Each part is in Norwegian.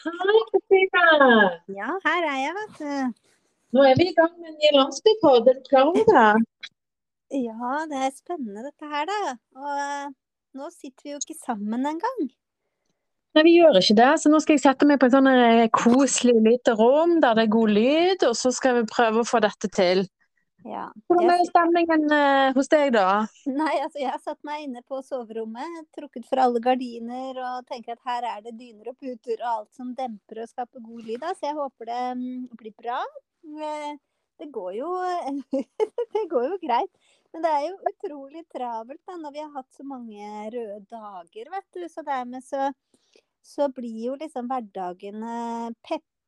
Hei, Katrine. Ja, her er jeg, vet du. Nå er vi i gang med en ny landsbypod. Er du klar over det? Ja, det er spennende dette her, da. Og eh, nå sitter vi jo ikke sammen engang. Nei, vi gjør ikke det. Så nå skal jeg sette meg på et sånn eh, koselig lite rom der det er god lyd, og så skal vi prøve å få dette til. Ja. Hvordan er stemningen eh, hos deg, da? nei, altså jeg har satt meg inne på soverommet, trukket for alle gardiner og tenker at her er det dyner og puter og alt som demper og skaper god lyd. Så jeg håper det mm, blir bra. Eh, Det går jo Det går jo greit. Men det er jo utrolig travelt da, når vi har hatt så mange røde dager, vet du. Så dermed så, så blir jo liksom hverdagene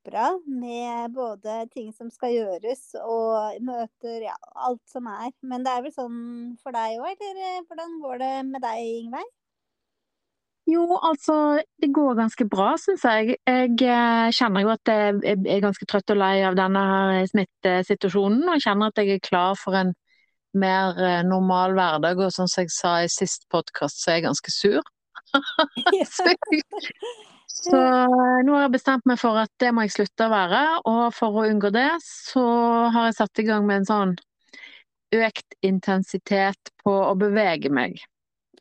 pepra med både ting som skal gjøres og møter, ja, alt som er. Men det er vel sånn for deg òg, eller eh, hvordan går det med deg, Ingveig? Jo, altså, det går ganske bra, syns jeg. Jeg eh, kjenner jo at jeg er ganske trøtt og lei av denne smittesituasjonen, og kjenner at jeg er klar for en mer eh, normal hverdag. Og som jeg sa i sist podkast, så er jeg ganske sur. Så, så nå har jeg bestemt meg for at det må jeg slutte å være, og for å unngå det, så har jeg satt i gang med en sånn økt intensitet på å bevege meg.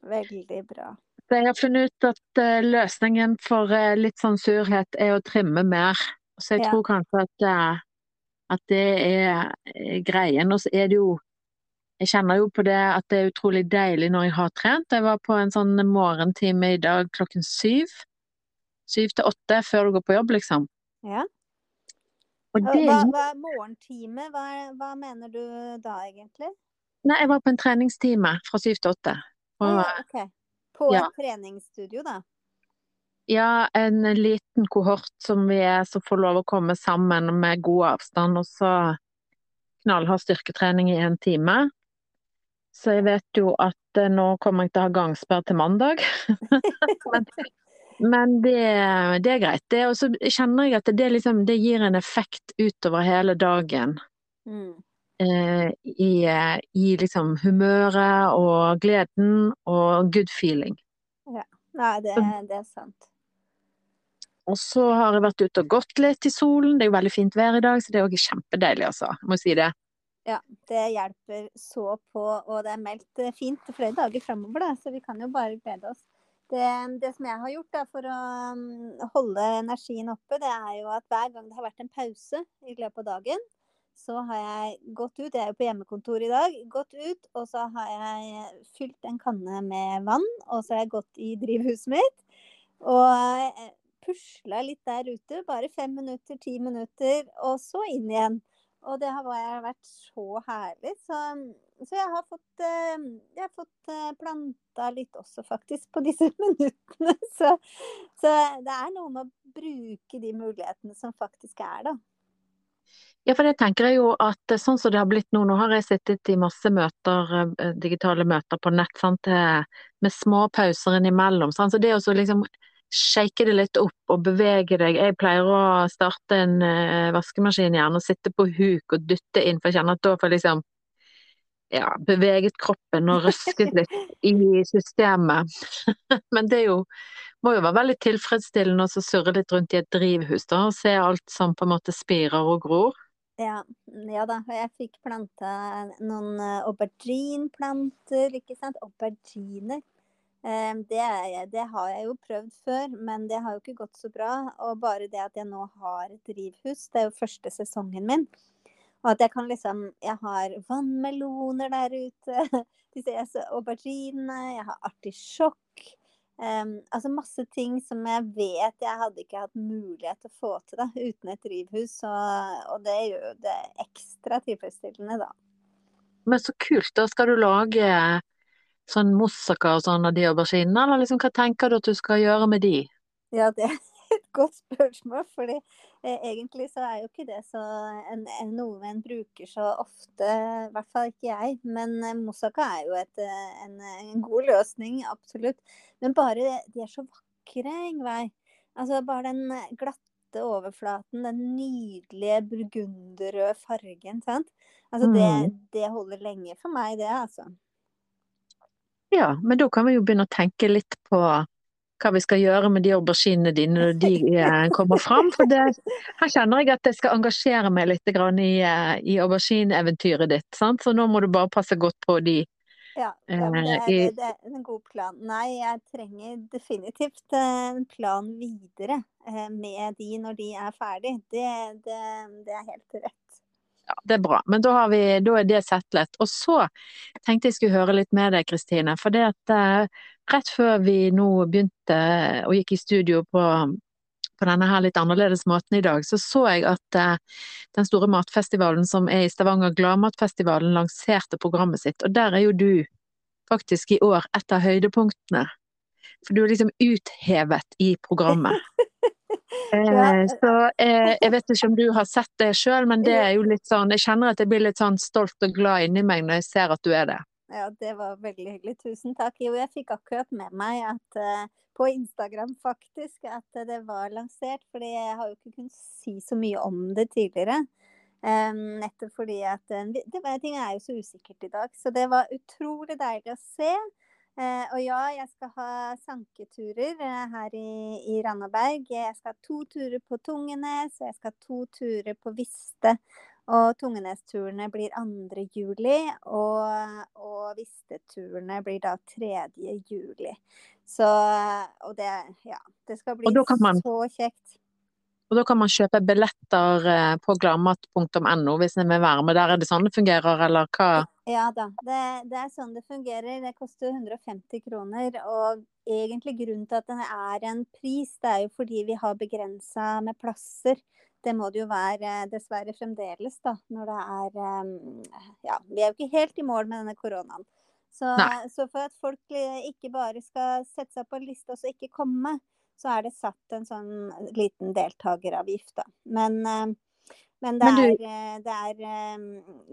Veldig bra. Så jeg har funnet ut at eh, løsningen for eh, litt sånn surhet er å trimme mer. Så jeg Ja. tror kanskje at, at det er eh, greien. Og så er det jo Jeg kjenner jo på det at det er utrolig deilig når jeg har trent. Jeg var på en sånn morgentime i dag klokken syv. Syv til åtte før du går på jobb, liksom. Ja. Og det Hva, hva er morgentime? Hva, hva mener du da, egentlig? Nei, jeg var på en treningstime fra syv til åtte. Å Og, ja, ok. På ja. et treningsstudio, da? Ja, en liten kohort som vi er, som får lov å komme sammen med god avstand, og så knallhard styrketrening i en time. Så jeg vet jo at eh, nå kommer jeg til å ha gangsperre til mandag. men men det, det er greit. Det, og så kjenner jeg at det, liksom, det gir en effekt utover hele dagen. Mm. Eh, i, I liksom humøret og gleden og good feeling. Nei, det, det er sant. Og så har jeg vært ute og gått litt i solen. Det er jo veldig fint vær i dag, så det er også kjempedeilig, altså. Må si det. Ja, det hjelper så på, og det er meldt fint flere dager framover, da, så vi kan jo bare glede oss. Det, det som jeg har gjort da, for å mm, holde energien oppe, det er jo at hver gang det har vært en pause i løpet av dagen, så har jeg gått ut, jeg er jo på hjemmekontor i dag, gått ut, og så har jeg fylt en kanne med vann, og så har jeg gått i drivhuset mitt, og eh, pusla litt der ute, bare fem minutter, ti minutter, og så inn igjen. Og det har vært så herlig. Så, så jeg har fått, eh, jeg har fått eh, planta litt også, faktisk, på disse minuttene. Så, så det er noe med å bruke de mulighetene som faktisk er, da. Ja, for det tenker jeg jo at eh, sånn som det har blitt nå, nå har jeg sittet i masse møter, digitale møter på nett, sant, med små pauser innimellom. Sant? Så det å så liksom shake det litt opp og bevege deg. Jeg pleier å starte en uh, vaskemaskin gjerne og sitte på huk og dytte inn, for jeg kjenner at da får jeg liksom ja, beveget kroppen og røsket litt i systemet. Men det jo må jo være veldig tilfredsstillende å surre litt rundt i et drivhus da, og se alt som på en måte spirer og gror. Ja, ja da. Jeg fikk planta noen eh, aubergineplanter, ikke sant. Auberginer. Eh, Det, det har jeg jo prøvd før, men det har jo ikke gått så bra. Og bare det at jeg nå har et drivhus, det er jo første sesongen min. Og at jeg kan liksom Jeg har vannmeloner der ute. Aubergine. Jeg har artisjokk. Um, altså masse ting som jeg vet jeg hadde ikke hatt mulighet til å få til da, uten et drivhus. Og, og det gjør jo det ekstra tilfredsstillende, da. Men så kult, da skal du lage sånn moussaka og sånn av de auberginene, eller liksom hva tenker du at du skal gjøre med de? Ja, det er et godt spørsmål, fordi eh, egentlig så er jo ikke det så en, en, noe en bruker så ofte, i hvert fall ikke jeg. Men eh, moussaka er jo et, eh, en, en god løsning, absolutt. Men bare de er så vakre, Ingveig. Altså bare den eh, glatte overflaten, den nydelige burgunderrøde fargen, sant. Altså det, Mm. det holder lenge for meg, det, altså. Ja, men da kan vi jo begynne å tenke litt på hva vi skal gjøre med de auberginene dine når de eh, kommer fram. For det, her kjenner jeg at jeg skal engasjere meg litt i, eh, i aubergineeventyret ditt. Sant? Så nå må du bare passe godt på de. Ja, ja det, er, det, det, er en god plan. Nei, jeg trenger definitivt en plan videre med de når de er ferdig. Det, det er helt rett. Ja, det er bra. Men da, vi, da er det settlet. Og så tenkte jeg skulle høre litt med deg, Kristine. For det at eh, rett før vi nå begynte og gikk i studio på, på denne her litt annerledes måten i dag, så så jeg at eh, den store matfestivalen som er i Stavanger, Gladmatfestivalen, lanserte programmet sitt. Og der er jo du faktisk i år et av høydepunktene. For du er liksom uthevet i programmet. Eh, så eh, jeg vet ikke om du har sett det sjøl, men det er jo litt sånn Jeg kjenner at jeg blir litt sånn stolt og glad inni meg når jeg ser at du er det. Ja, det var veldig hyggelig. Tusen takk. Jo, jeg fikk akkurat med meg at uh, på Instagram faktisk at det var lansert. fordi jeg har jo ikke kunnet si så mye om det tidligere. Nettopp fordi at det, det, ting er jo så usikkert i dag. Så det var utrolig deilig å se. Eh, og ja, jeg skal ha sanketurer eh, her i, i, Randaberg. Jeg skal ha to turer på Tungenes, og jeg skal ha to turer på Viste. Og Tungenes-turene blir 2. juli, og, og Viste-turene blir da 3. juli. Så Og det, ja, det skal bli så kjekt. Og da kan man kjøpe billetter eh, på gladmat.no hvis en vil være med. Der er det sånn det fungerer, eller hva? Ja da, det, det, er sånn det fungerer. Det koster 150 kroner. Og egentlig grunnen til at det er en pris, det er jo fordi vi har begrensa med plasser. Det må det jo være dessverre fremdeles, da. Når det er eh, Ja, vi er jo ikke helt i mål med denne koronaen. Så, så for at folk ikke bare skal sette seg på en liste og så ikke komme, så er det satt en sånn liten deltakeravgift, da. Men, eh, men det, men du... er, eh, det er eh,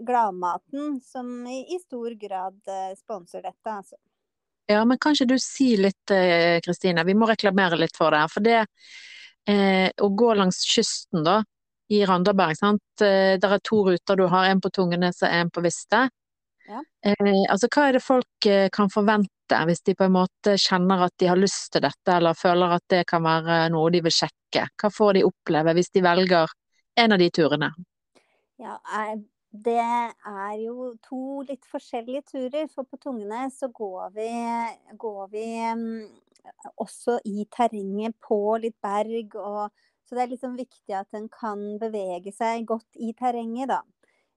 Gladmaten som i, i, stor grad sponser dette, altså. Ja, men kan ikke du si litt, Kristine, vi må reklamere litt for det. For det eh, å gå langs kysten, da, i Randaberg, sant. Det er to ruter du har, en på Tungenes og en på Viste. Ja. Eh, altså, hva er det folk kan forvente hvis de på en måte kjenner at de har lyst til dette, eller føler at det kan være noe de vil sjekke? Hva får de oppleve hvis de velger en av de turene? Ja, det er jo to litt forskjellige turer. For på Tungene så går vi, går vi også i terrenget på litt berg. Og, så det er liksom viktig at en kan bevege seg godt i terrenget, da.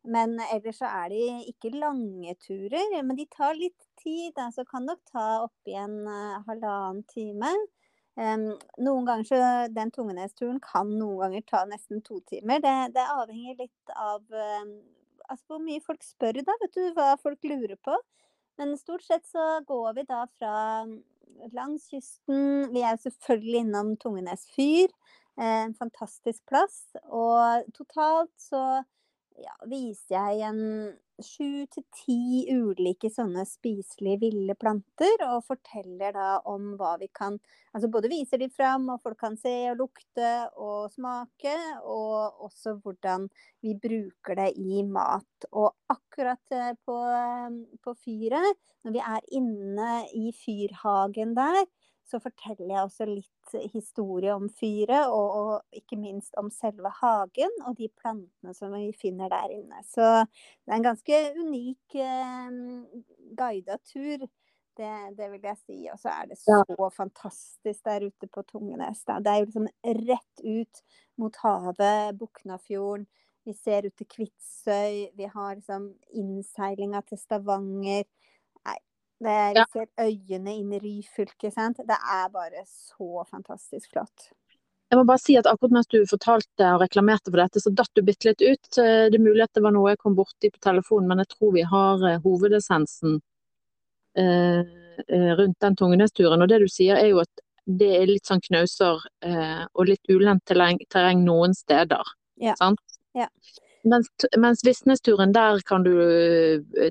Men ellers så er de ikke lange turer, men de tar litt tid. Altså kan nok ta oppi en uh, halvannen time. Um, noen ganger så Den Tungenes-turen kan noen ganger ta nesten to timer. Det, det avhenger litt av um, altså hvor mye folk spør, da. Vet du hva folk lurer på? Men stort sett så går vi da fra langs kysten. Vi er selvfølgelig innom Tungenes fyr. Eh, en fantastisk plass. Og totalt så ja, viser jeg en sju til ti ulike sånne spiselige ville planter, og forteller da om hva vi kan Altså både viser de fram, og folk kan se og lukte og smake, og også hvordan vi bruker det i mat. Og akkurat eh, på, på fyret, når vi er inne i fyrhagen der, så forteller jeg også litt historie om fyret, og, og, ikke minst om selve hagen og de plantene som vi finner der inne. Så det er en ganske unik eh, guida tur. Det, det, vil jeg si. Og så er det så ja. fantastisk der ute på Tungenes. Da. Det er jo liksom rett ut mot havet, Buknafjorden. Vi ser ut til Kvitsøy. Vi har liksom innseilinga til Stavanger. Det, er, ja. ser øyene inn i Ryfylke. Sant? Det er bare så fantastisk flott. Jeg må bare si at akkurat mens du fortalte og reklamerte for dette, så datt du bitte litt ut. Det er mulig at det var noe jeg kom borti på telefonen, men jeg tror vi har eh, hovedessensen eh, eh, rundt den Tungenesturen. Og det du sier er jo at det er litt sånn knauser og litt ulendt terreng noen steder. Ja. Sant? Ja. Mens, mens Visnesturen, der, kan du,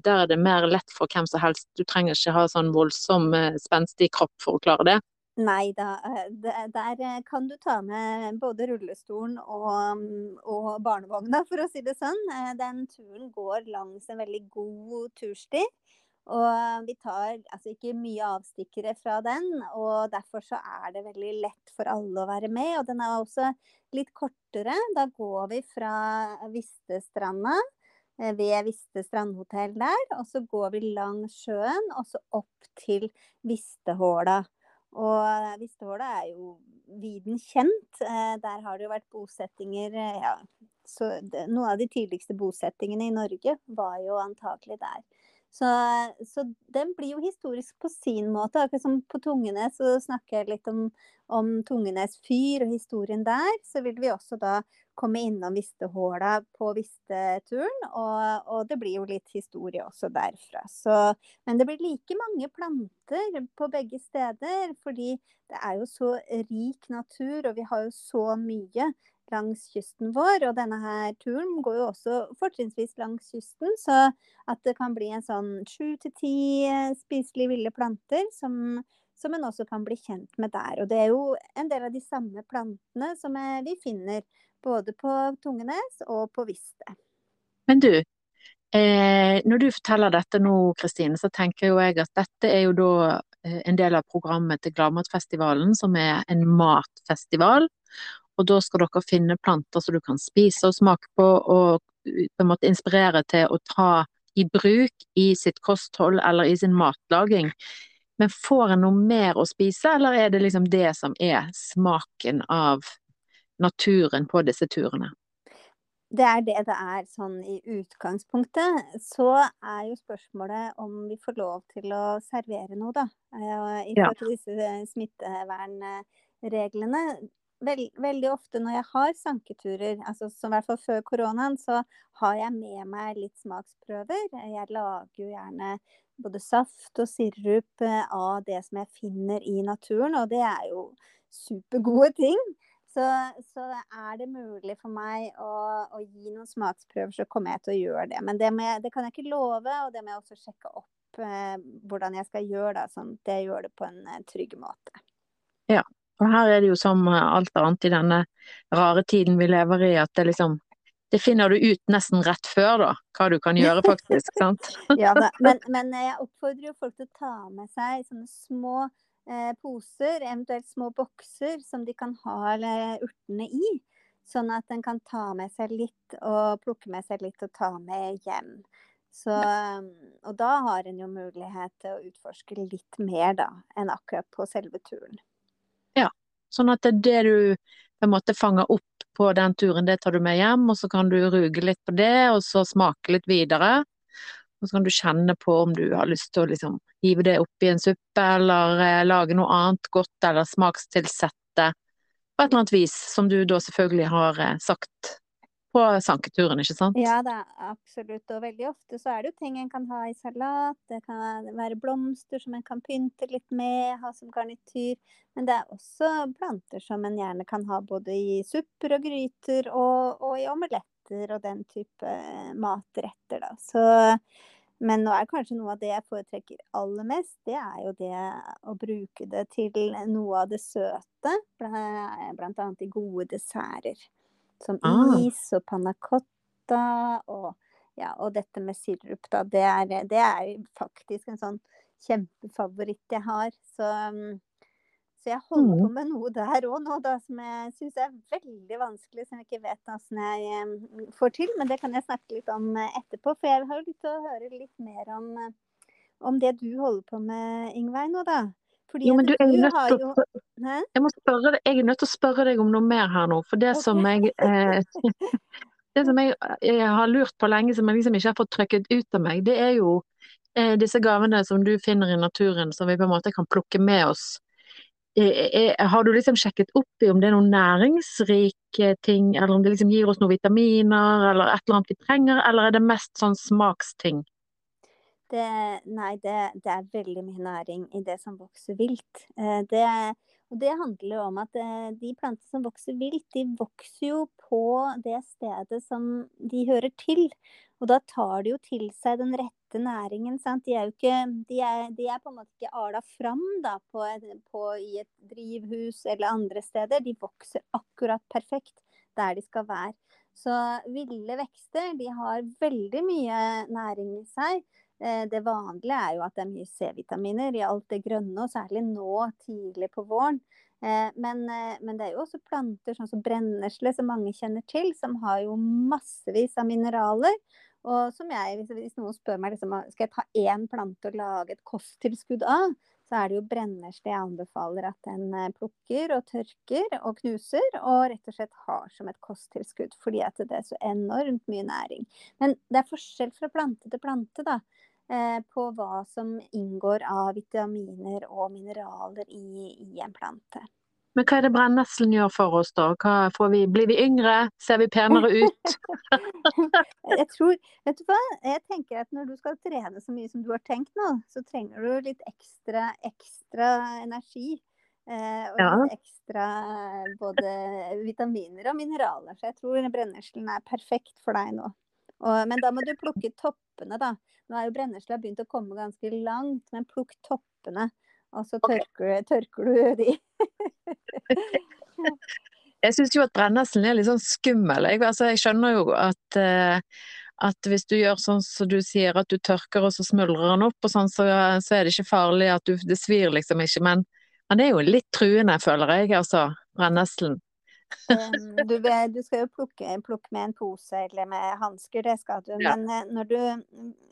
der er det mer lett for hvem som helst. Du trenger ikke ha sånn voldsom eh, spenstig kropp for å klare det. Nei da. Eh, der eh, kan du ta med både rullestolen og, og, barnevogna, for å si det sånn. Den turen går langs en veldig god tursti. Og vi tar altså ikke mye avstikkere fra den, og derfor så er det veldig lett for alle å være med. Og den er også litt kortere. Da går vi fra Vistestranda eh, ved Viste strandhotell der, og så går vi langs sjøen og så opp til Vistehåla. Og Vistehåla er jo viden kjent. Eh, der har det jo vært bosettinger ja, så Noen av de tidligste bosettingene i Norge var jo antakelig der. Så, så, den blir jo historisk på sin måte. Akkurat som på Tungenes så snakker jeg litt om, om Tungenes fyr og historien der. Så vil vi også da komme innom Vistehåla på Visteturen. Og, og, det blir jo litt historie også derfra. Så, men det blir like mange planter på begge steder. Fordi det er jo så rik natur, og vi har jo så mye langs kysten vår. Og denne her turen går jo også fortrinnsvis langs kysten, så at det kan bli en sånn sju til ti eh, spiselige ville planter som, som en også kan bli kjent med der. Og det er jo en del av de samme plantene som vi finner både på Tungenes og på Viste. Men du, eh, når du forteller dette nå, Kristine, så tenker jo jeg at dette er jo da eh, en del av programmet til Gladmatfestivalen, som er en matfestival. Og da skal dere finne planter som du kan spise og smake på, og på en måte inspirere til å ta i bruk i sitt kosthold eller i sin matlaging. Men får en noe mer å spise, eller er det liksom det som er smaken av naturen på disse turene? Det er det det er sånn i utgangspunktet. Så er jo spørsmålet om vi får lov til å servere noe, da. I forhold til disse smittevernreglene veld, veldig ofte når jeg har sanketurer, altså som i hvert fall før koronaen, så har jeg med meg litt smaksprøver. Jeg lager jo gjerne både saft og sirup eh, av det som jeg finner i naturen, og det er jo supergode ting. Så, så er det mulig for meg å, å, gi noen smaksprøver, så kommer jeg til å gjøre det. Men det, jeg, det kan jeg ikke love, og det må jeg også sjekke opp eh, hvordan jeg skal gjøre det, sånn at jeg gjør det på en eh, trygg måte. Ja, og her er det jo som alt annet i denne rare tiden vi lever i, at det liksom det finner du ut nesten rett før, da, hva du kan gjøre faktisk. sant? ja, men, men, jeg oppfordrer jo folk til å ta med seg sånne små eh, poser, eventuelt små bokser, som de kan ha urtene i. Sånn at en kan ta med seg litt og plukke med seg litt og ta med hjem. Så, og da har en jo mulighet til å utforske litt mer da, enn akkurat på selve turen. Sånn at det du på en måte fanger opp på den turen, det tar du med hjem, og så kan du ruge litt på det, og så smake litt videre. Og så kan du kjenne på om du har lyst til å liksom hive det oppi en suppe, eller eh, lage noe annet godt, eller smakstilsette på et eller annet vis, som du da selvfølgelig har eh, sagt på sanketuren, ikke sant? Ja, er absolutt. Og veldig ofte så er det jo ting en kan ha i salat. Det kan være blomster som en kan pynte litt med, ha som garnityr. Men det er også planter som en gjerne kan ha både i supper og gryter og, og i omeletter og den type matretter, da. Så men nå er kanskje noe av det jeg foretrekker aller mest, det er jo det å bruke det til noe av det søte. Blant annet i gode desserter. Som ah. is og panna cotta og, ja, og dette med sirup, da. Det er, det er, faktisk en sånn kjempefavoritt jeg har. Så, mm, så jeg holder på mm. med noe der òg nå, da, som jeg syns er veldig vanskelig, som jeg ikke vet åssen jeg um, får til. Men det kan jeg snakke litt om eh, etterpå, for jeg har lyst til å høre litt mer om, eh, om det du holder på med, Ingveig, nå, da. Fordi jo, men du, jeg, er jo... jeg, spørre, jeg, er nødt til å spørre deg om noe mer her nå. For det okay. som jeg eh, Det som jeg, jeg, har lurt på lenge, som jeg liksom ikke har fått trykket ut av meg, det er jo eh, disse gavene som du finner i naturen, som vi på en måte kan plukke med oss. Eh, har du liksom sjekket opp i om det er noen næringsrike ting, eller om det liksom gir oss noen vitaminer, eller et eller annet vi trenger, eller er det mest sånn smaksting? Det, nei, det, det, er veldig mye næring i det som vokser vilt. Eh, det, og det handler om at eh, de plantene som vokser vilt, de vokser jo på det stedet som de hører til. Og da tar de jo til seg den rette næringen. Sant? De er jo ikke De er, de er på en måte ikke ala fram da, på, på, i et drivhus eller andre steder. De vokser akkurat perfekt der de skal være. Så ville vekster de har veldig mye næring i seg. Eh, det vanlige er jo at det er mye C-vitaminer i alt det grønne, og særlig nå tidlig på våren. Eh, men, eh, men, det er jo også planter sånn som brennesle, som mange kjenner til, som har jo massevis av mineraler. Og som jeg, hvis noen spør meg liksom, skal jeg ta én plante og lage et kosttilskudd av, så er det jo brennesle jeg anbefaler at en plukker og tørker og knuser, og rett og slett har som et kosttilskudd, fordi at det er så enormt mye næring. Men det er forskjell fra plante til plante, da. Eh, på hva som inngår av vitaminer og mineraler i, i en plante. Men hva er det brenneslen gjør for oss, da? Vi, blir vi yngre? Ser vi penere ut? jeg tror Vet du hva, jeg tenker at når du skal trene så mye som du har tenkt nå, så trenger du litt ekstra, ekstra energi. Eh, og ja. litt ekstra både vitaminer og mineraler. Så jeg tror brenneslen er perfekt for deg nå. Og, men da må du plukke toppene, da. Nå er jo brennesla begynt å komme ganske langt, men plukk toppene. Og så tørker, okay. tørker du de. jeg syns jo at brenneslen er litt sånn skummel. Jeg, altså, jeg skjønner jo at, uh, at hvis du gjør sånn som du sier, at du tørker og så smuldrer den opp, og sånn, så, så, er det ikke farlig at du Det svir liksom ikke. Men, det er jo litt truende, føler jeg, altså. Brenneslen. Um, du, du, skal jo plukke, plukke, med en pose eller med hansker, det skal du. Men eh, når du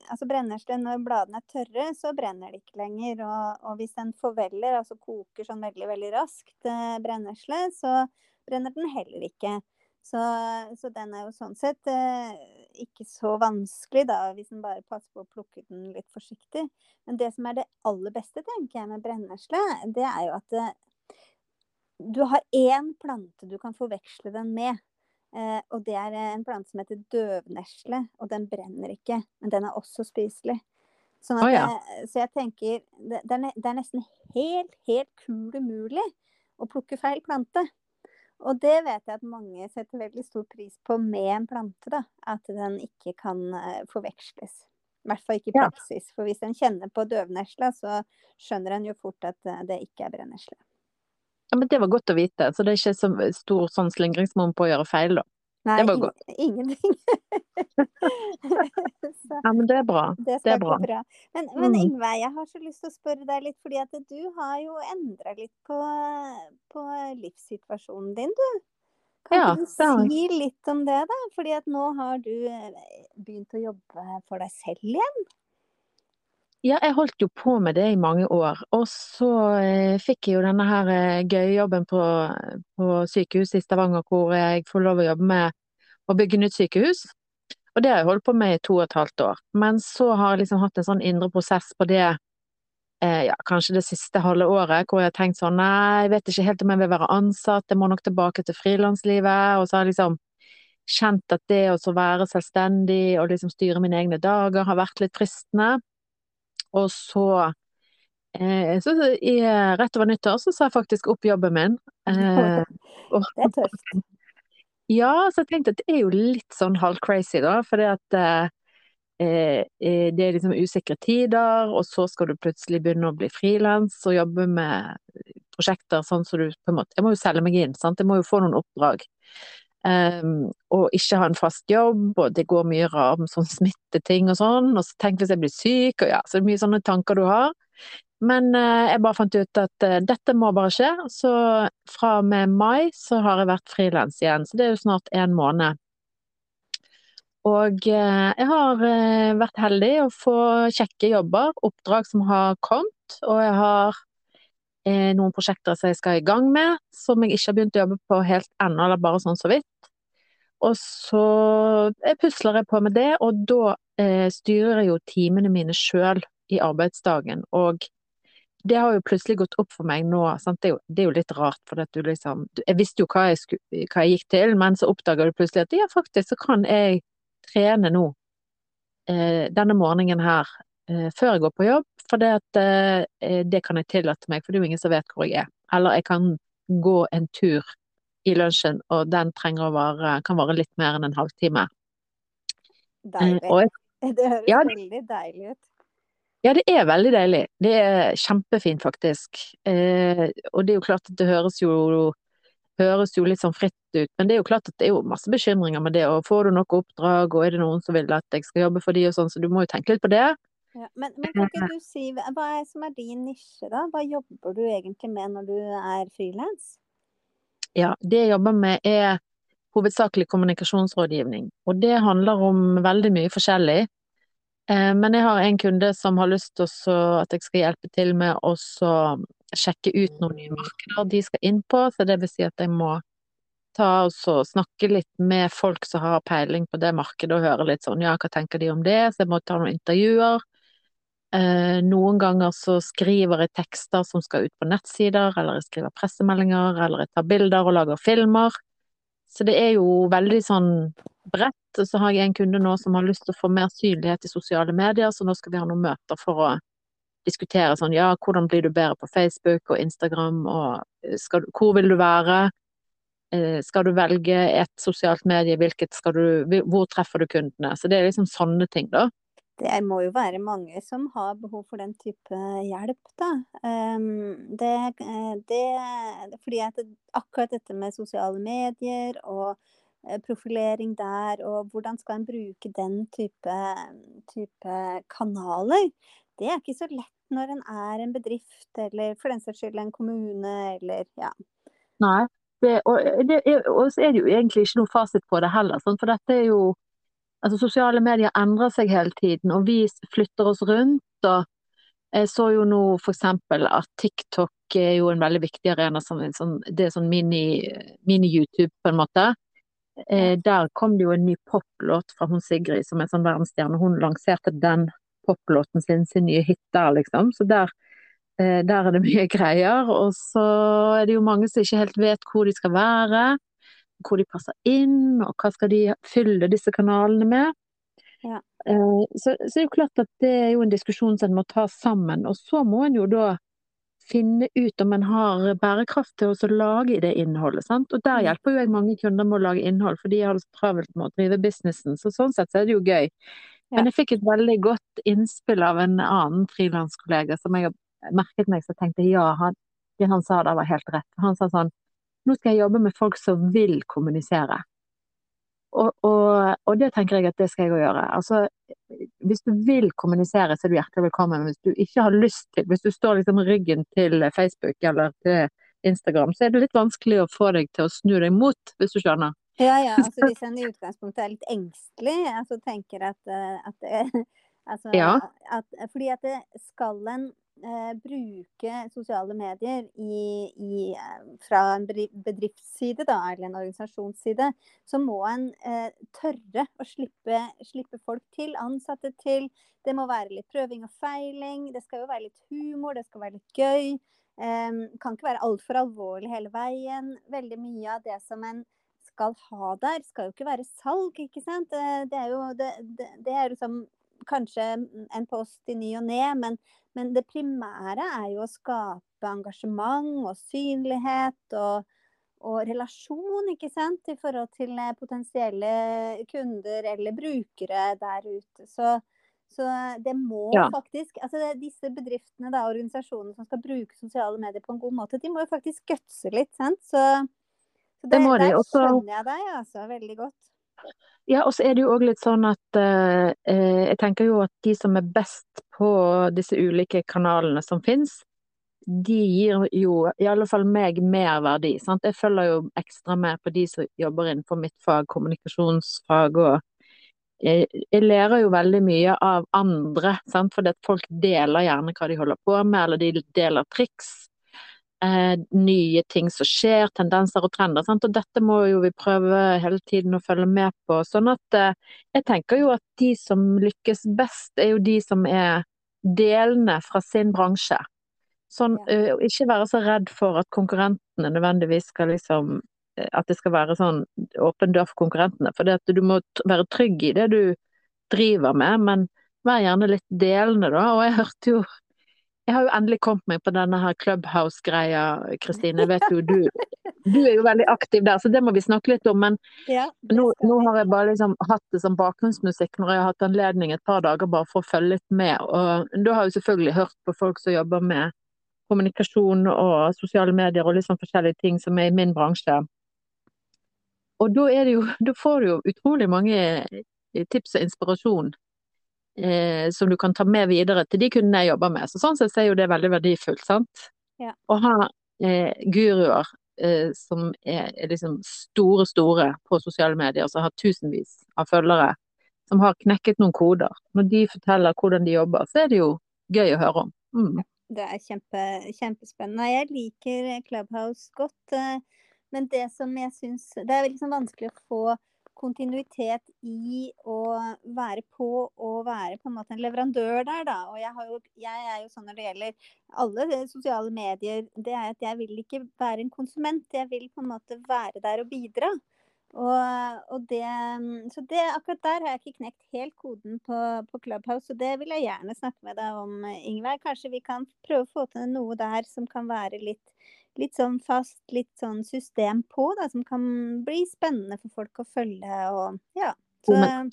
Altså brennesle, når bladene er tørre, så brenner det ikke lenger. Og, og hvis den forveller, altså koker sånn veldig, veldig raskt eh, brennesle, så brenner den heller ikke. Så, så, den er jo sånn sett eh, ikke så vanskelig, da, hvis en bare passer på å plukke den litt forsiktig. Men det som er det aller beste, tenker jeg, med brennesle, det er jo at eh, du har én plante du kan forveksle den med. Eh, og det er en plante som heter døvnesle, og den brenner ikke. Men den er også spiselig. Sånn oh, ja. så jeg tenker det, det, er, nesten helt, helt kul umulig å plukke feil plante. Og det vet jeg at mange setter veldig stor pris på med en plante. da, At den ikke kan uh, forveksles. I hvert fall ikke i praksis. Ja. For hvis en kjenner på døvnesla, så skjønner en jo fort at uh, det ikke er brennesle. Ja, men Det var godt å vite, så det er ikke så stor sånn slingringsmonn på å gjøre feil, da. Nei, det var godt. ingenting. ja, men det er bra. Det, det er bra. bra. Men, men mm. Ingve, jeg har så lyst til å spørre deg litt, fordi at du har jo endra litt på, på, livssituasjonen din, du. Kan ja, du si litt om det, da? Fordi at nå har du eh, begynt å jobbe for deg selv igjen? Ja, jeg holdt jo på med det i mange år. Og så eh, fikk jeg jo denne her eh, gøyjobben på, på sykehuset i Stavanger, hvor jeg får lov å jobbe med å bygge nytt sykehus. Og det har jeg holdt på med i to og et halvt år. Men så har jeg liksom hatt en sånn indre prosess på det eh, ja, kanskje det siste halve året, hvor jeg har tenkt sånn nei, jeg vet ikke helt om jeg vil være ansatt, jeg må nok tilbake til frilanslivet. Og så har jeg liksom kjent at det å være selvstendig og liksom styre mine egne dager har vært litt fristende. Og så, eh, så i, rett over nyttår så sa jeg faktisk opp jobben min. Eh, det er tøft. Ja, så jeg tenkte at det er jo litt sånn halv crazy, da. For det at eh, eh, det er liksom usikre tider, og så skal du plutselig begynne å bli frilans og jobbe med prosjekter sånn som så du på en måte Jeg må jo selge meg inn, sant. Jeg må jo få noen oppdrag. Um, og ikke ha en fast jobb, og det går mye rar om sånn smitteting og sånn. Og så tenk hvis jeg blir syk, og ja, så det er mye sånne tanker du har. Men uh, jeg bare fant ut at uh, dette må bare skje. Så fra og med mai så har jeg vært frilans igjen, så det er jo snart en måned. Og uh, jeg har vært heldig å få kjekke jobber, oppdrag som har kommet, og jeg har eh, noen prosjekter som jeg skal i gang med, som jeg ikke har begynt å jobbe på helt ennå, eller bare sånn så vidt. Og så pusler jeg på med det, og da eh, styrer jeg jo timene mine sjøl i arbeidsdagen. Og det har jo plutselig gått opp for meg nå. Det er, jo, det, er jo, litt rart, for du liksom Jeg visste jo hva jeg, skulle, hva jeg, gikk til, men så oppdager du plutselig at ja, faktisk så kan jeg trene nå. Eh, denne morgenen her eh, før jeg går på jobb, for det, at, eh, det kan jeg tillate meg, for det er jo ingen som vet hvor jeg er. Eller jeg kan gå en tur i lunsjen, og den trenger å vare, kan vare litt mer enn en halvtime. Deilig. Jeg, det høres ja, veldig deilig ut. Ja, det er veldig deilig. Det er kjempefint, faktisk. Eh, og det er jo klart at det høres jo, høres jo litt sånn fritt ut, men det er jo klart at det er jo masse bekymringer med det. Og får du nok oppdrag, og er det noen som vil at jeg skal jobbe for de og sånn, så du må jo tenke litt på det. Ja, men, men, kan ikke du si, hva er som er din nisje, da? Hva jobber du egentlig med når du er frilans? Ja, det jeg jobber med er hovedsakelig kommunikasjonsrådgivning. Og det handler om veldig mye forskjellig. Eh, men jeg har en kunde som har lyst til at jeg skal hjelpe til med å sjekke ut noen nye markeder de skal inn på. Så det vil si at jeg må ta og snakke litt med folk som har peiling på det markedet, og høre litt sånn ja, hva tenker de om det? Så jeg må ta noen intervjuer. Eh, noen ganger så skriver jeg tekster som skal ut på nettsider, eller jeg skriver pressemeldinger, eller jeg tar bilder og lager filmer. Så det er jo veldig sånn bredt. Så har jeg en kunde nå som har lyst til å få mer synlighet i sosiale medier, så nå skal vi ha noen møter for å diskutere sånn ja, hvordan blir du bedre på Facebook og Instagram, og skal, hvor vil du være? Eh, skal du velge et sosialt medie, hvilket skal du, hvor treffer du kundene? Så det er liksom sånne ting, da det må jo være mange som har behov for den type hjelp, da. Um, det, eh, det, fordi at akkurat dette med sosiale medier og eh, profilering der, og hvordan skal en bruke den type, type kanaler, det er ikke så lett når en er en bedrift, eller for den saks skyld en kommune, eller ja. Nei, det, og, det, og så er det jo egentlig ikke noe fasit på det heller, for dette er jo Altså, sosiale medier endrer seg hele tiden, og vi flytter oss rundt. og Jeg så jo nå eksempel at TikTok er jo en veldig viktig arena. Som sånn, det er sånn mini-YouTube, mini på en måte. Eh, der kom det jo en ny poplåt fra hun Sigrid, som er sånn verdensstjerne. Hun lanserte den poplåten sin, sin nye hit der, liksom. Så der, eh, der er det mye greier. Og så er det jo mange som ikke helt vet hvor de skal være hvor de passer inn, og hva skal de fylle disse kanalene med. Ja. Eh, så, så, det er jo klart at det er jo en diskusjon som en må ta sammen. Og så må en jo da finne ut om en har bærekraft til å lage det innholdet. Sant? Og der mm. hjelper jo jeg mange kunder med å lage innhold, for de har det travelt med å drive businessen. Så sånn sett så er det jo gøy. Men jeg fikk et veldig godt innspill av en annen frilanskollega som jeg har merket meg, så tenkte ja, han, det han sa da var helt rett. Han sa sånn nå skal jeg jobbe med folk som vil kommunisere. Og, og, og, det tenker jeg at det skal jeg òg gjøre. Altså, hvis du vil kommunisere, så er du hjertelig velkommen. Men hvis du ikke har lyst til, hvis du står liksom ryggen til Facebook eller til Instagram, så er det litt vanskelig å få deg til å snu deg mot, hvis du skjønner. Ja, ja. Altså, hvis en i utgangspunktet er litt engstelig, altså tenker at, eh, at, altså, ja. at Fordi at det skal en eh, bruke sosiale medier i, i, eh, fra en bedriftsside da, eller en organisasjonsside, så må en eh, tørre å slippe, slippe, folk til, ansatte til. Det må være litt prøving og feiling. Det skal jo være litt humor, det skal være litt gøy. Eh, kan ikke være altfor alvorlig hele veien. Veldig mye av det som en skal ha der, skal jo ikke være salg, ikke sant. Eh, det er jo det, det, det er liksom kanskje en post i ny og ne, men, men, det primære er jo å skape engasjement og synlighet og, og, relasjon, ikke sant, i forhold til eh, potensielle kunder eller brukere der ute. Så, så det må ja. faktisk altså Disse bedriftene, da, organisasjonene som skal bruke sosiale medier på en god måte, de må jo faktisk gutse litt. sant? Så, så det, det der skjønner jeg deg altså veldig godt. Ja, og så er det jo òg litt sånn at eh, eh, jeg tenker jo at de som er best på disse ulike kanalene som fins, de gir jo i alle fall meg mer verdi. Sant? Jeg følger jo ekstra med på de som jobber innenfor mitt fag, kommunikasjonsfag og jeg, jeg lærer jo veldig mye av andre, sant? for folk deler gjerne hva de holder på med, eller de deler triks eh, nye ting som skjer, tendenser og trender. Sant? Og dette må jo vi prøve hele tiden å følge med på. Sånn at eh, jeg tenker jo at de som lykkes best, er jo de som er delene fra sin bransje. Sånn, eh, ikke være så redd for at konkurrentene nødvendigvis skal liksom eh, At det skal være sånn åpen dør for konkurrentene. For at du må være trygg i det du driver med, men vær gjerne litt delende, da. Og jeg hørte jo jeg har jo endelig kommet meg på denne her Clubhouse-greia, Kristine. Vet jo du, du, er jo veldig aktiv der, så det må vi snakke litt om. Men ja, nå, nå, har jeg bare liksom hatt det som bakgrunnsmusikk når jeg har hatt anledning et par dager bare for å følge litt med. Og da har jeg selvfølgelig hørt på folk som jobber med kommunikasjon og sosiale medier og litt sånn forskjellige ting som er i min bransje. Og da, jo, da får du jo utrolig mange tips og inspirasjon eh, som du kan ta med videre til de kundene jeg jobber med. Så sånn sett er jo det veldig verdifullt, sant. Ja. Å ha eh, guruer eh, som er, er liksom store, store på sosiale medier, som har tusenvis av følgere, som har knekket noen koder. Når de forteller hvordan de jobber, så er det jo gøy å høre om. Mm. Det er kjempe, kjempespennende. Jeg liker Clubhouse godt. eh, Men det som jeg syns Det er liksom vanskelig å få kontinuitet i å være på og være på en måte en leverandør der, da. Og jeg, jo, jeg er jo sånn når det gjelder alle sosiale medier, det er at jeg vil ikke være en konsument. Jeg vil på en måte være der og bidra. Og, og det, så det, akkurat der har jeg ikke knekt helt koden på, på Clubhouse, og det vil jeg gjerne snakke med deg om, Ingvær. Kanskje vi kan prøve å få til noe der som kan være litt, litt sånn fast, litt sånn system på, da, som kan bli spennende for folk å følge og ja. Så, Men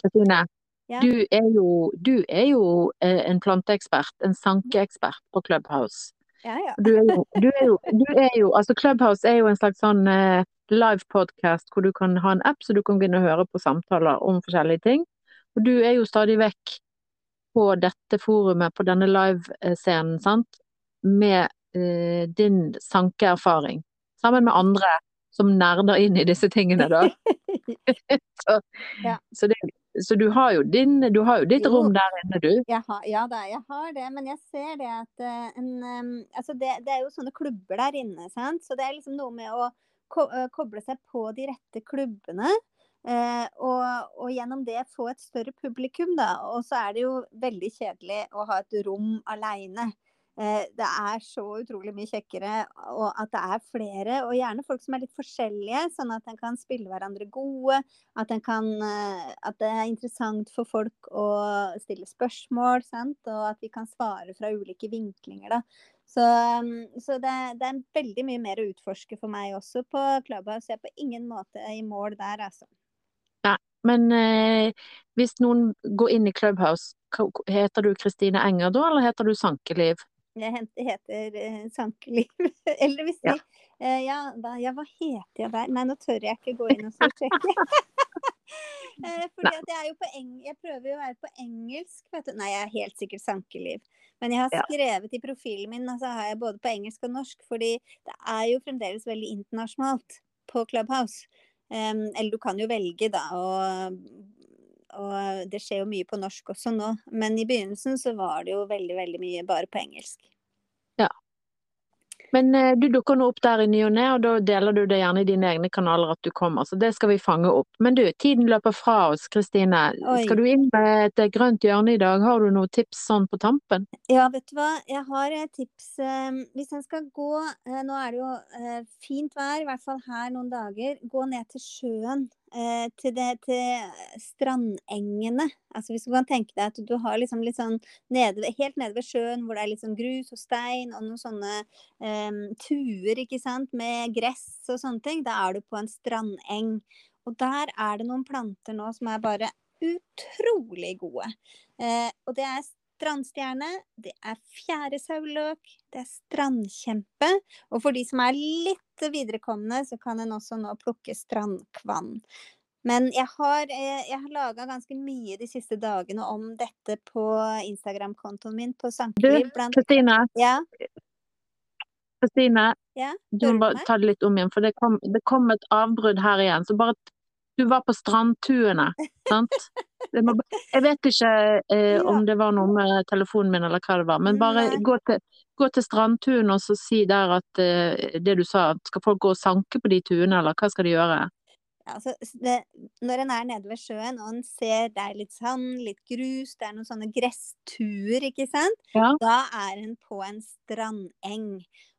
ja. du er jo, du er jo eh, en planteekspert, en sankeekspert på Clubhouse. ja, ja. Du er jo, du er jo, du er jo altså Clubhouse er jo en slags sånn eh, live podcast hvor du kan ha en app så du kan begynne å høre på samtaler om forskjellige ting. Og du er jo stadig vekk på dette forumet, på denne live-scenen, sant, med eh, din sankeerfaring. Sammen med andre som nerder inn i disse tingene, da. så, Ja. så, det, så du har jo din, du har jo ditt Jo. rom der inne, du. Har, ja da, jeg har det, men jeg ser det at eh, en, um, altså det, det er jo sånne klubber der inne, sant? så det er liksom noe med å ko eh, koble seg på de rette klubbene. eh, og, og gjennom det få et større publikum, da. Og så er det jo veldig kjedelig å ha et rom aleine. Eh, det er så utrolig mye kjekkere og at det er flere, og gjerne folk som er litt forskjellige, sånn at en kan spille hverandre gode. At, kan, eh, at det er interessant for folk å stille spørsmål, sant? og at vi kan svare fra ulike vinklinger. Da. Så, um, så det, det er veldig mye mer å utforske for meg også på Clubhouse. Jeg er på ingen måte i mål der, altså. Men eh, hvis noen går inn i Clubhouse, heter du Kristine Enger da, eller heter du Sankeliv? Jeg hent- heter uh, Sankeliv. Eller hvis Ja. de eh, ja, ja, hva heter jeg der? Nei, nå tør jeg ikke gå inn og sjekke. Eh, fordi at jeg er jo på eng Jeg prøver jo å være på engelsk, vet du. Nei, jeg er helt sikkert Sankeliv. Men jeg har skrevet i profilen min, og så har jeg både på engelsk og norsk, fordi det er jo fremdeles veldig internasjonalt på Clubhouse. Um, eller du kan jo velge, da, og, og det skjer jo mye på norsk også nå. Men i begynnelsen så var det jo veldig, veldig mye bare på engelsk. Ja. Men eh, du dukker nå opp der i ny og ne, og da deler du det gjerne i dine egne kanaler at du kommer, så det skal vi fange opp. Men du, tiden løper fra oss, Kristine. Skal du inn med et grønt hjørne i dag? Har du noen tips sånn på tampen? Ja, vet du hva. Jeg har et tips. eh, Hvis en skal gå eh, Nå er det jo eh, fint vær, i hvert fall her noen dager. Gå ned til sjøen. Eh, Til, det, til strandengene. Altså Hvis du kan tenke deg at du har liksom litt sånn nede, helt nede ved sjøen hvor det er litt sånn grus og stein og noen sånne eh, tuer, ikke sant, med gress og sånne ting. Da er du på en strandeng. Og der er det noen planter nå som er bare utrolig gode. Eh, og det er strandstjerne, det er fjæresauløk, det er strandkjempe. Og for de som er litt viderekomne, så kan en også nå plukke strandkvann. Men jeg har, eh, jeg har laga ganske mye de siste dagene om dette på Instagram-kontoen min på Du, Sankeliv. Blant... Kristine, Ja, Kristine, ja, du må bare ta det litt om igjen, for det kom, det kom et avbrudd her igjen. Så bare Du var på strandtuene, sant? Jeg vet ikke eh, om det var noe med telefonen min eller hva det var, men bare gå til, gå til strandtuen og så si der at eh, det du sa, skal folk gå og sanke på de tuene, eller hva skal de gjøre? Ja, altså, det, når en er nede ved sjøen og en ser det er litt sand, litt grus, det er noen sånne gresstuer, ikke sant, Ja. da er en på en strandeng.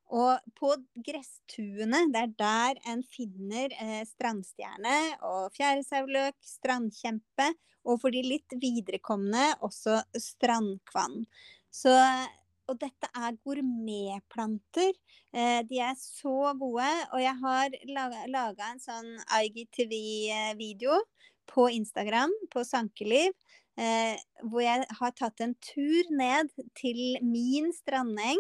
Og på gresstuene, det er der en finner eh, strandstjerne og fjæresauløk, strandkjempe, og for de litt viderekomne også strandkvann. Så, og dette er gourmetplanter. Eh, de er så gode, og jeg har laga en sånn IGTV-video på Instagram, på Sankeliv, eh, hvor jeg har tatt en tur ned til min strandeng.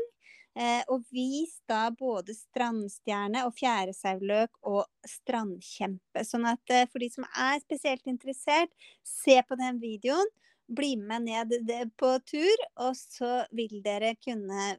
Eh, og vis da både strandstjerne og fjæresauløk og strandkjempe. Sånn at eh, for de som er spesielt interessert, se på den videoen. bli med ned på tur, og så vil dere kunne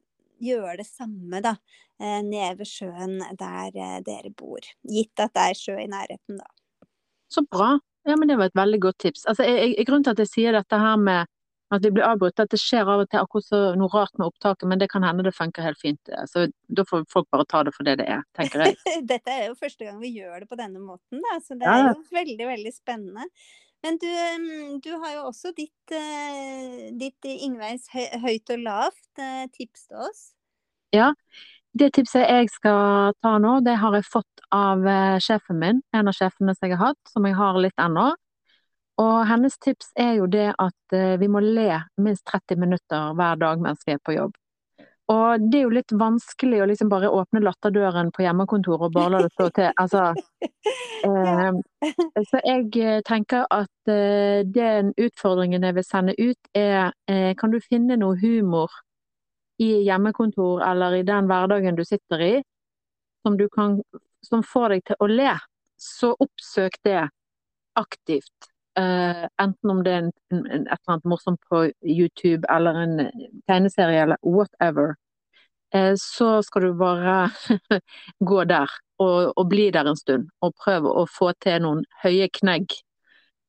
gjøre det samme da, eh, nede ved sjøen der eh, dere bor. Gitt at det er sjø i nærheten, da. Så bra. Ja, men det var et veldig godt tips. Altså, jeg, jeg, grunnen til at jeg sier dette her med at vi blir avbrutt, at det skjer av og til akkurat så noe rart med opptaket, men det kan hende det funker helt fint. Så da får folk bare ta det for det det er, tenker jeg. Dette er jo første gang vi gjør det på denne måten, da, så det er jo veldig, veldig spennende. Men du, mm, du har jo også ditt, eh, ditt Ingveis høyt og lavt eh, tips til oss. Ja, det tipset jeg skal ta nå, det har jeg fått av eh, sjefen min, en av sjefene som jeg har hatt, som jeg har litt ennå. Og hennes tips er jo det at eh, vi må le minst 30 minutter hver dag mens vi er på jobb. Og det er jo litt vanskelig å liksom bare åpne latterdøren på hjemmekontoret og bare la det stå til. Altså, eh, så jeg eh, tenker at eh, den utfordringen jeg vil sende ut er eh, Kan du finne noe humor i hjemmekontor eller i den hverdagen du sitter i, som, du kan, som får deg til å le? Så oppsøk det aktivt. Uh, enten om det er en, en, et eller annet morsomt på YouTube eller en tegneserie eller whatever, uh, så skal du bare gå der og, og, bli der en stund. Og prøve å få til noen høye knegg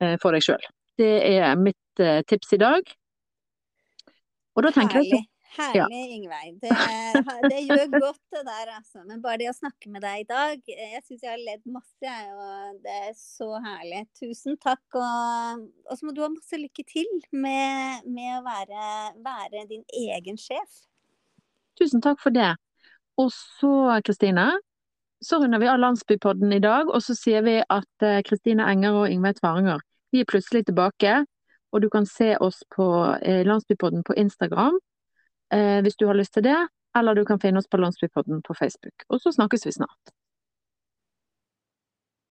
uh, for deg sjøl. Det er mitt tips i dag. Og da tenker Herlig. jeg Herlig. Ingveig. Det, det, gjør godt, det der, altså. Men bare det å snakke med deg i dag Jeg syns jeg har ledd masse, jeg. Og det er så herlig. Tusen takk. Og, og så må du ha masse lykke til med, med å være, være, din egen sjef. Tusen takk for det. Og så, Kristine, så runder vi av Landsbypodden i dag. Og så sier vi at eh, Kristine Enger og Ingveig Tvaringer vi er plutselig tilbake. Og du kan se oss på eh, Landsbypodden på Instagram eh, hvis du har lyst til det. Eller du kan finne oss på Landsbypodden på Facebook. Og så snakkes vi snart.